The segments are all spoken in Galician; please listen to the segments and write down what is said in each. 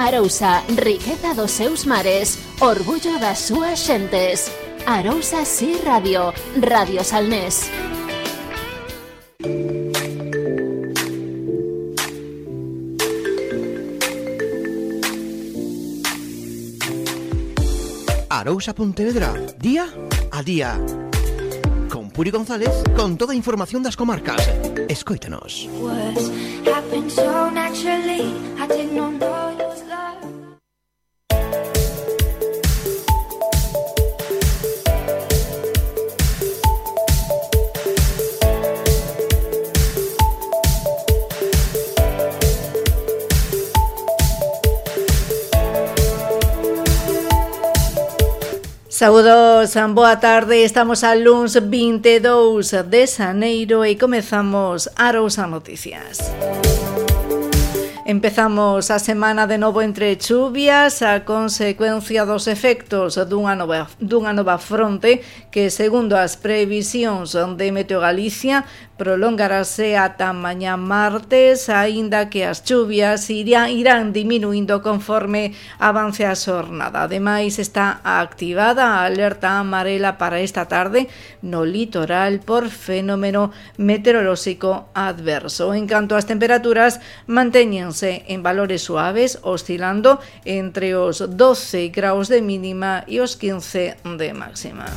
Arousa, riqueza dos seus mares, orgullo das súas xentes. Arousa Si Radio, Radio Salnés. Arousa Pontevedra, día a día. Con Puri González, con toda a información das comarcas. Escoítanos. Saúdos, boa tarde, estamos a luns 22 de Xaneiro e comezamos a Rousa Noticias. Empezamos a semana de novo entre chuvias a consecuencia dos efectos dunha nova, dunha nova fronte que, segundo as previsións de Meteo Galicia, prolongarase ata mañá martes, aínda que as chuvias irán, irán diminuindo conforme avance a xornada. Ademais, está activada alerta amarela para esta tarde no litoral por fenómeno meteorolóxico adverso. En canto ás temperaturas, mantéñense en valores suaves, oscilando entre os 12 graus de mínima e os 15 de máxima.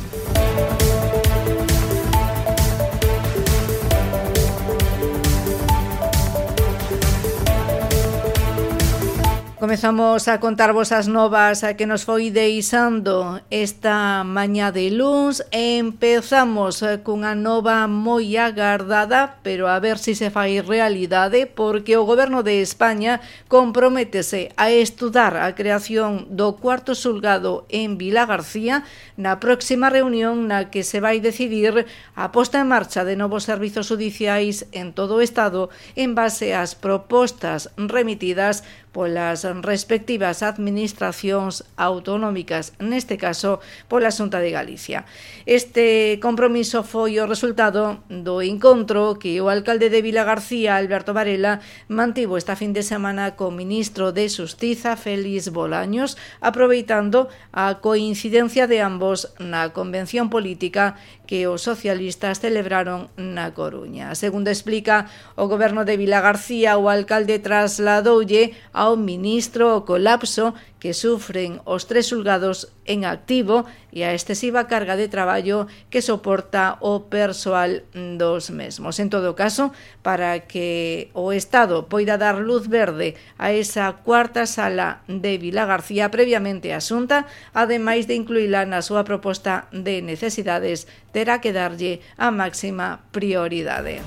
Comezamos a contarvos as novas a que nos foi deixando esta mañá de luns. Empezamos eh, cunha nova moi agardada, pero a ver se si se fai realidade, porque o goberno de España comprométese a estudar a creación do cuarto sulgado en Vila García na próxima reunión na que se vai decidir a posta en marcha de novos servizos judiciais en todo o Estado en base ás propostas remitidas polas respectivas administracións autonómicas, neste caso pola Xunta de Galicia. Este compromiso foi o resultado do encontro que o alcalde de Vila García, Alberto Varela, mantivo esta fin de semana co ministro de Xustiza, Félix Bolaños, aproveitando a coincidencia de ambos na convención política que os socialistas celebraron na Coruña. Segundo explica o goberno de Vila García, o alcalde trasladoulle ao ministro o colapso que sufren os tres xulgados en activo e a excesiva carga de traballo que soporta o persoal dos mesmos. En todo caso, para que o Estado poida dar luz verde a esa cuarta sala de Vila García previamente asunta, ademais de incluíla na súa proposta de necesidades, terá que darlle a máxima prioridade.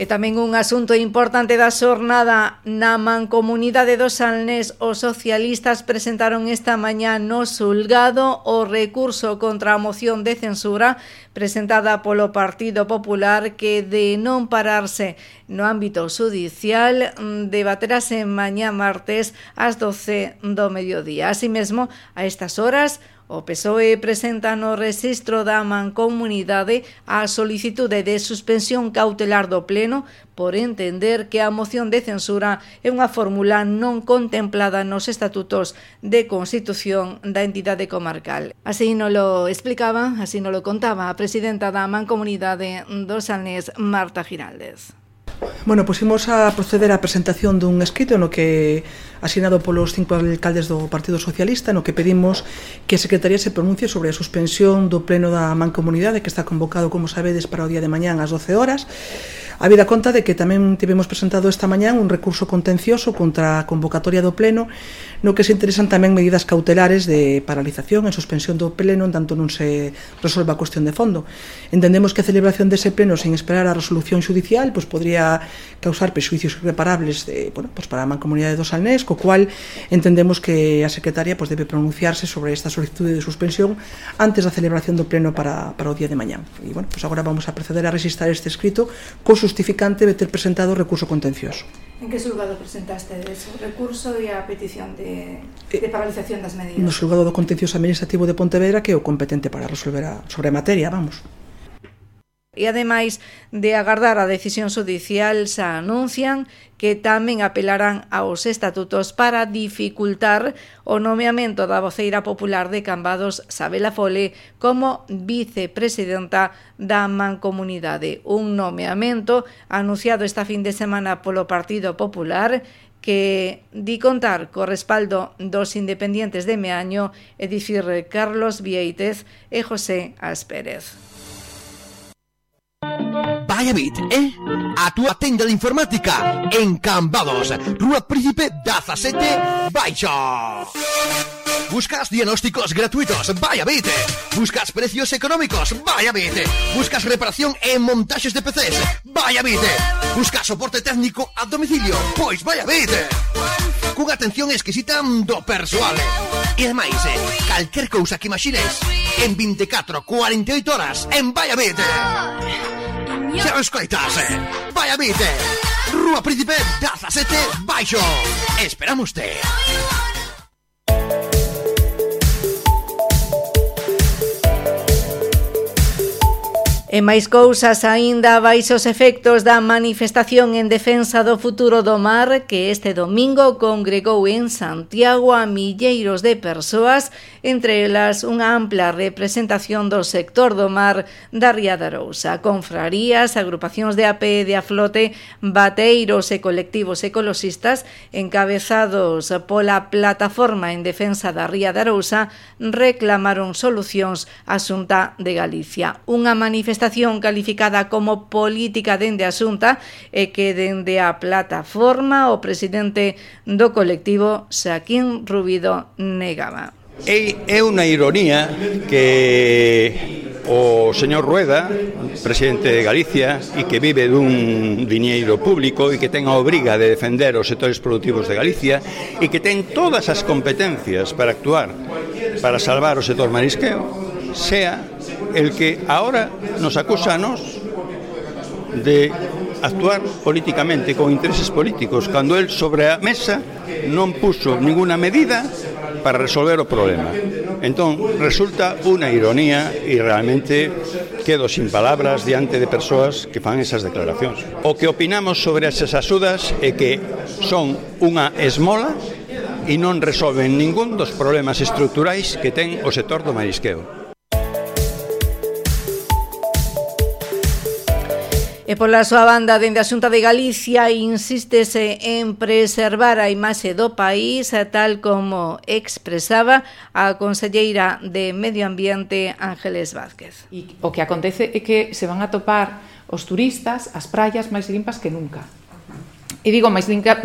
E tamén un asunto importante da xornada na Mancomunidade do Salnés, os socialistas presentaron esta mañá no Sulgado o recurso contra a moción de censura presentada polo Partido Popular que de non pararse no ámbito judicial mm, debaterase mañá martes ás 12 do mediodía. Así mesmo, a estas horas, O PSOE presenta no rexistro da Mancomunidade a solicitude de suspensión cautelar do Pleno por entender que a moción de censura é unha fórmula non contemplada nos estatutos de constitución da entidade comarcal. Así non lo explicaba, así non lo contaba a presidenta da Mancomunidade do Sanés, Marta Giraldes. Bueno, pois imos a proceder á presentación dun escrito no que asinado polos cinco alcaldes do Partido Socialista no que pedimos que a Secretaría se pronuncie sobre a suspensión do pleno da Mancomunidade que está convocado, como sabedes, para o día de mañán ás 12 horas. Habida conta de que tamén tivemos presentado esta mañán un recurso contencioso contra a convocatoria do Pleno, no que se interesan tamén medidas cautelares de paralización e suspensión do Pleno en tanto non se resolva a cuestión de fondo. Entendemos que a celebración dese Pleno sen esperar a resolución judicial pues, pois podría causar prexuicios irreparables de, bueno, pues, para a mancomunidade do Salnés, co cual entendemos que a Secretaria pues, pois, debe pronunciarse sobre esta solicitude de suspensión antes da celebración do Pleno para, para o día de mañán. E, bueno, pues agora vamos a proceder a registrar este escrito co justificante de ter presentado o recurso contencioso. En que xulgado presentaste ese recurso e a petición de, eh, de paralización das medidas? No xulgado do contencioso administrativo de Pontevedra que é o competente para resolver a, sobre a materia, vamos. E ademais de agardar a decisión judicial, xa anuncian que tamén apelarán aos estatutos para dificultar o nomeamento da voceira popular de Cambados, Sabela Fole, como vicepresidenta da Mancomunidade. Un nomeamento anunciado esta fin de semana polo Partido Popular que di contar co respaldo dos independientes de Meaño é dicir Carlos Vieitez e José Aspérez. Valladolid, eh? A túa tenda de informática en Cambados, Rúa Príncipe 17 Baixo. Buscas diagnósticos gratuitos, vaya bit. Buscas precios económicos, vaya bit. Buscas reparación en montajes de PCs, vaya bit. Buscas soporte técnico a domicilio, pois vaya bit. Cunha atención exquisita do persoal. E ademais, eh, calquer cousa que imagines, en 24, 48 horas, en vaya bit. Xa o escoitas, eh? Vai a mite. Rúa Príncipe, Daza 7, Baixo Esperamos te E máis cousas aínda baixo os efectos da manifestación en defensa do futuro do mar que este domingo congregou en Santiago a milleiros de persoas, entre elas unha ampla representación do sector do mar da Ría da Rousa, confrarías, agrupacións de AP de aflote, bateiros e colectivos ecoloxistas encabezados pola plataforma en defensa da Ría da Rousa reclamaron solucións á Xunta de Galicia. Unha manifestación manifestación calificada como política dende a Xunta e que dende a plataforma o presidente do colectivo Saquín Rubido negaba. É, é unha ironía que o señor Rueda, presidente de Galicia e que vive dun diñeiro público e que ten a obriga de defender os sectores productivos de Galicia e que ten todas as competencias para actuar para salvar o sector marisqueo, sea el que ahora nos acusa a nos de actuar políticamente con intereses políticos cando el sobre a mesa non puso ninguna medida para resolver o problema. Entón, resulta unha ironía e realmente quedo sin palabras diante de persoas que fan esas declaracións. O que opinamos sobre esas axudas é que son unha esmola e non resolven ningún dos problemas estructurais que ten o sector do marisqueo. E pola súa banda, dende a Xunta de Galicia, insístese en preservar a imaxe do país, tal como expresaba a conselleira de Medio Ambiente, Ángeles Vázquez. E o que acontece é que se van a topar os turistas as praias máis limpas que nunca. E digo máis, limpa,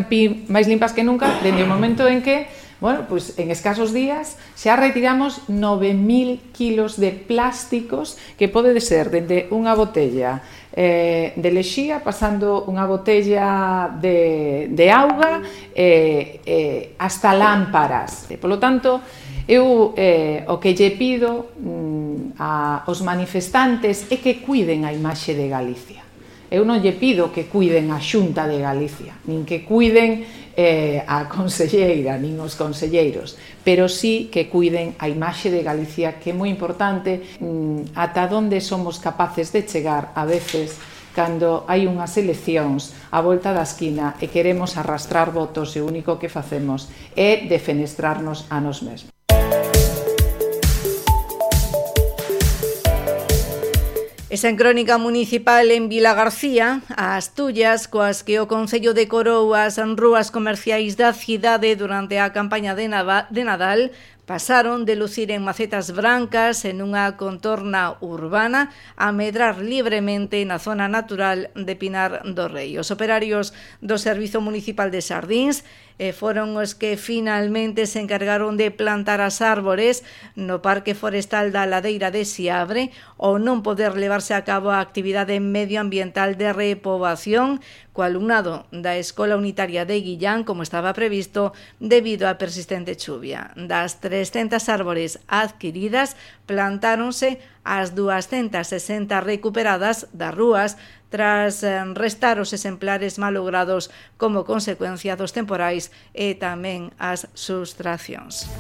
máis limpas que nunca dende o momento en que Bueno, pues en escasos días xa retiramos 9.000 kilos de plásticos que pode ser dende unha botella eh, de lexía pasando unha botella de, de auga eh, eh, hasta lámparas. E, polo tanto, eu eh, o que lle pido mm, a, aos manifestantes é que cuiden a imaxe de Galicia. Eu non lle pido que cuiden a Xunta de Galicia, nin que cuiden eh, a conselleira, nin os conselleiros, pero sí que cuiden a imaxe de Galicia, que é moi importante, mm, ata onde somos capaces de chegar a veces cando hai unhas eleccións a volta da esquina e queremos arrastrar votos e o único que facemos é defenestrarnos a nos mesmos. Esa en crónica municipal en Vila García, a Asturias, coas que o Concello decorou as rúas comerciais da cidade durante a campaña de Nadal Pasaron de lucir en macetas brancas en unha contorna urbana a medrar libremente na zona natural de Pinar do Rei. Os operarios do Servizo Municipal de Sardins e foron os que finalmente se encargaron de plantar as árbores no Parque Forestal da Ladeira de Siabre ou non poder levarse a cabo a actividade medioambiental de repobación co alumnado da Escola Unitaria de Guillán como estaba previsto debido á persistente chuvia. Das 300 árbores adquiridas plantáronse as 260 recuperadas das rúas tras eh, restar os exemplares malogrados como consecuencia dos temporais e tamén as sustraccións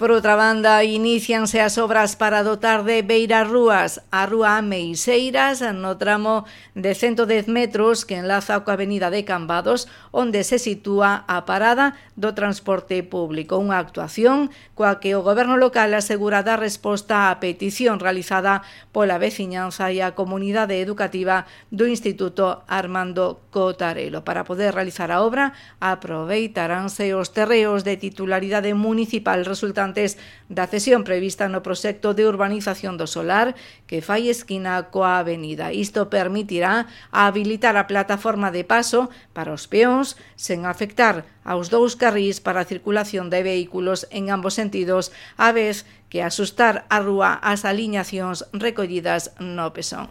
por outra banda, inicianse as obras para dotar de Beirarrúas a Rúa Ameixeiras no tramo de 110 metros que enlaza coa avenida de Cambados, onde se sitúa a parada do transporte público. Unha actuación coa que o goberno local asegura dar resposta á petición realizada pola veciñanza e a comunidade educativa do Instituto Armando Cotarelo. Para poder realizar a obra, aproveitaránse os terreos de titularidade municipal resultante antes da cesión prevista no proxecto de urbanización do solar que fai esquina coa avenida. Isto permitirá habilitar a plataforma de paso para os peóns sen afectar aos dous carrís para a circulación de vehículos en ambos sentidos, a vez que asustar a rúa as aliñacións recollidas no pesón.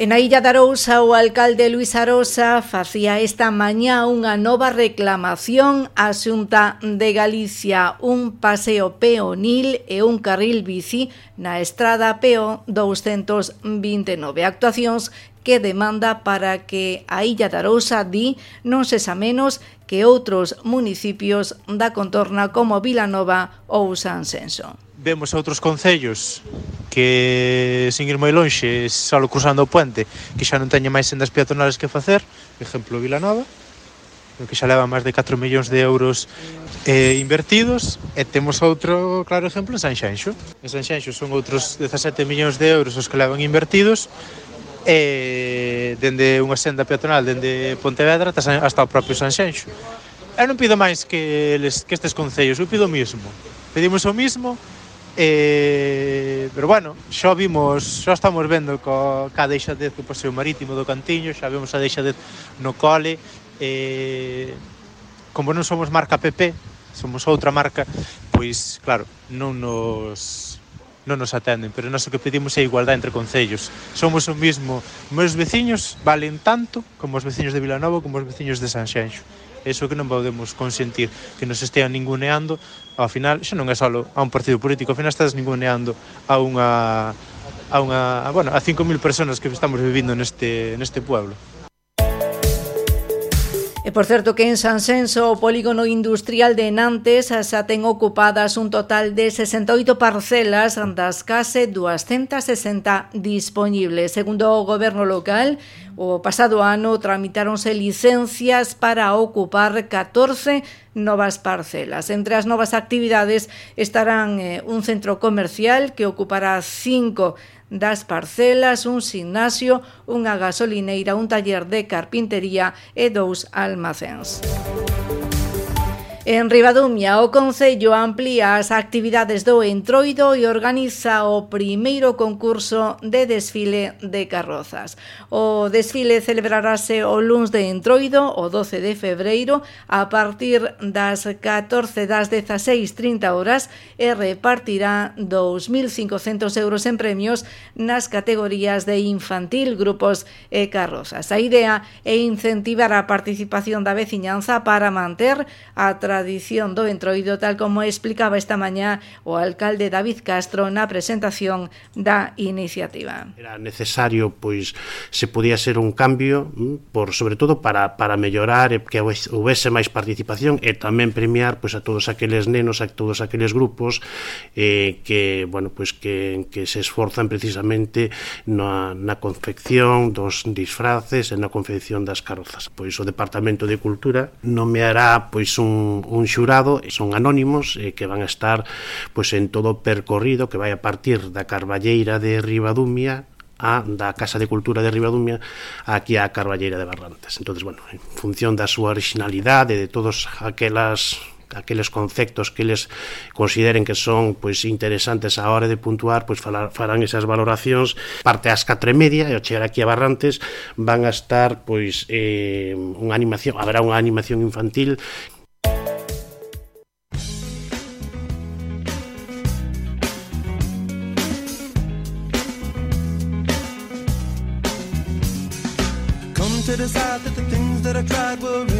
En a Illa de Arousa, o alcalde Luis Arosa facía esta mañá unha nova reclamación á Xunta de Galicia, un paseo peonil e un carril bici na estrada PO 229. Actuacións que demanda para que a Illa de Arousa di non sexa menos que outros municipios da contorna como Vilanova ou San Senso. Vemos outros concellos que sin ir moi lonxe, só cruzando o puente, que xa non teñen máis sendas peatonales que facer, exemplo Vilanova, que xa leva máis de 4 millóns de euros eh, invertidos e temos outro claro exemplo en Sanxenxo. En Sanxenxo son outros 17 millóns de euros os que levan invertidos e dende unha senda peatonal dende Pontevedra hasta o propio Sanxenxo. Eu non pido máis que, les, que estes concellos, eu pido o mismo. Pedimos o mismo, e, pero bueno, xa vimos, xa estamos vendo co, ca deixadez do paseo marítimo do Cantiño, xa vemos a deixadez no cole, e, como non somos marca PP, somos outra marca, pois claro, non nos non nos atenden, pero nós o que pedimos é igualdade entre concellos. Somos o mismo, meus veciños valen tanto como os veciños de Vilanova, como os veciños de Sanxenxo. Eso que non podemos consentir que nos estean ninguneando, ao final xa non é só a un partido político, ao final estás ninguneando a unha a unha, a, bueno, a 5000 persoas que estamos vivindo neste neste pueblo. E por certo que en Sansenso o polígono industrial de Nantes eh, xa ten ocupadas un total de 68 parcelas das case 260 disponibles. Segundo o goberno local, o pasado ano tramitáronse licencias para ocupar 14 novas parcelas. Entre as novas actividades estarán eh, un centro comercial que ocupará 5 das parcelas, un gimnasio, unha gasolineira, un taller de carpintería e dous almacéns. En Ribadumia, o Concello amplía as actividades do Entroido e organiza o primeiro concurso de desfile de carrozas. O desfile celebrarase o luns de Entroido, o 12 de febreiro, a partir das 14 das 16.30 horas e repartirá 2.500 euros en premios nas categorías de infantil, grupos e carrozas. A idea é incentivar a participación da veciñanza para manter a tradición tradición do Entroido, tal como explicaba esta mañá o alcalde David Castro na presentación da iniciativa. Era necesario, pois, se podía ser un cambio, mm, por sobre todo para, para mellorar e que houvese máis participación e tamén premiar pois, a todos aqueles nenos, a todos aqueles grupos eh, que, bueno, pois, que, que se esforzan precisamente na, na confección dos disfraces e na confección das carrozas. Pois o Departamento de Cultura nomeará pois un, un xurado, son anónimos eh, que van a estar pois en todo o percorrido que vai a partir da Carballeira de Ribadumia a da Casa de Cultura de Ribadumia aquí á Carballeira de Barrantes. Entonces, bueno, en función da súa originalidade, de todos aquelas aqueles conceptos que eles consideren que son pois interesantes a hora de puntuar, pois falar, farán esas valoracións. Parte ás 4 e media, e ao chegar aquí a Barrantes, van a estar pois eh, unha animación, haberá unha animación infantil to decide that the things that I tried were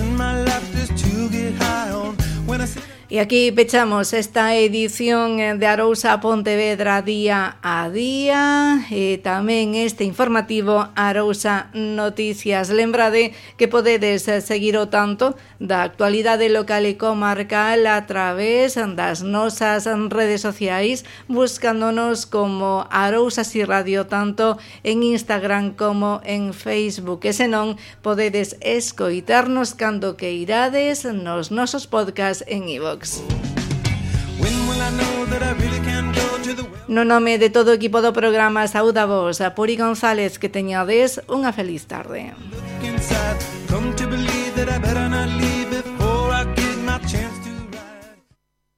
E aquí pechamos esta edición eh, de Arousa Pontevedra día a día e tamén este informativo Arousa Noticias. Lembrade que podedes eh, seguir o tanto da actualidade local e comarcal a través das nosas redes sociais buscándonos como Arousa Si Radio tanto en Instagram como en Facebook. E senón podedes escoitarnos cando que irades nos nosos podcast en iVoox. Dogs. No nome de todo o equipo do programa saúda vos a Puri González que teñades unha feliz tarde. Inside, come to believe that I better not leave.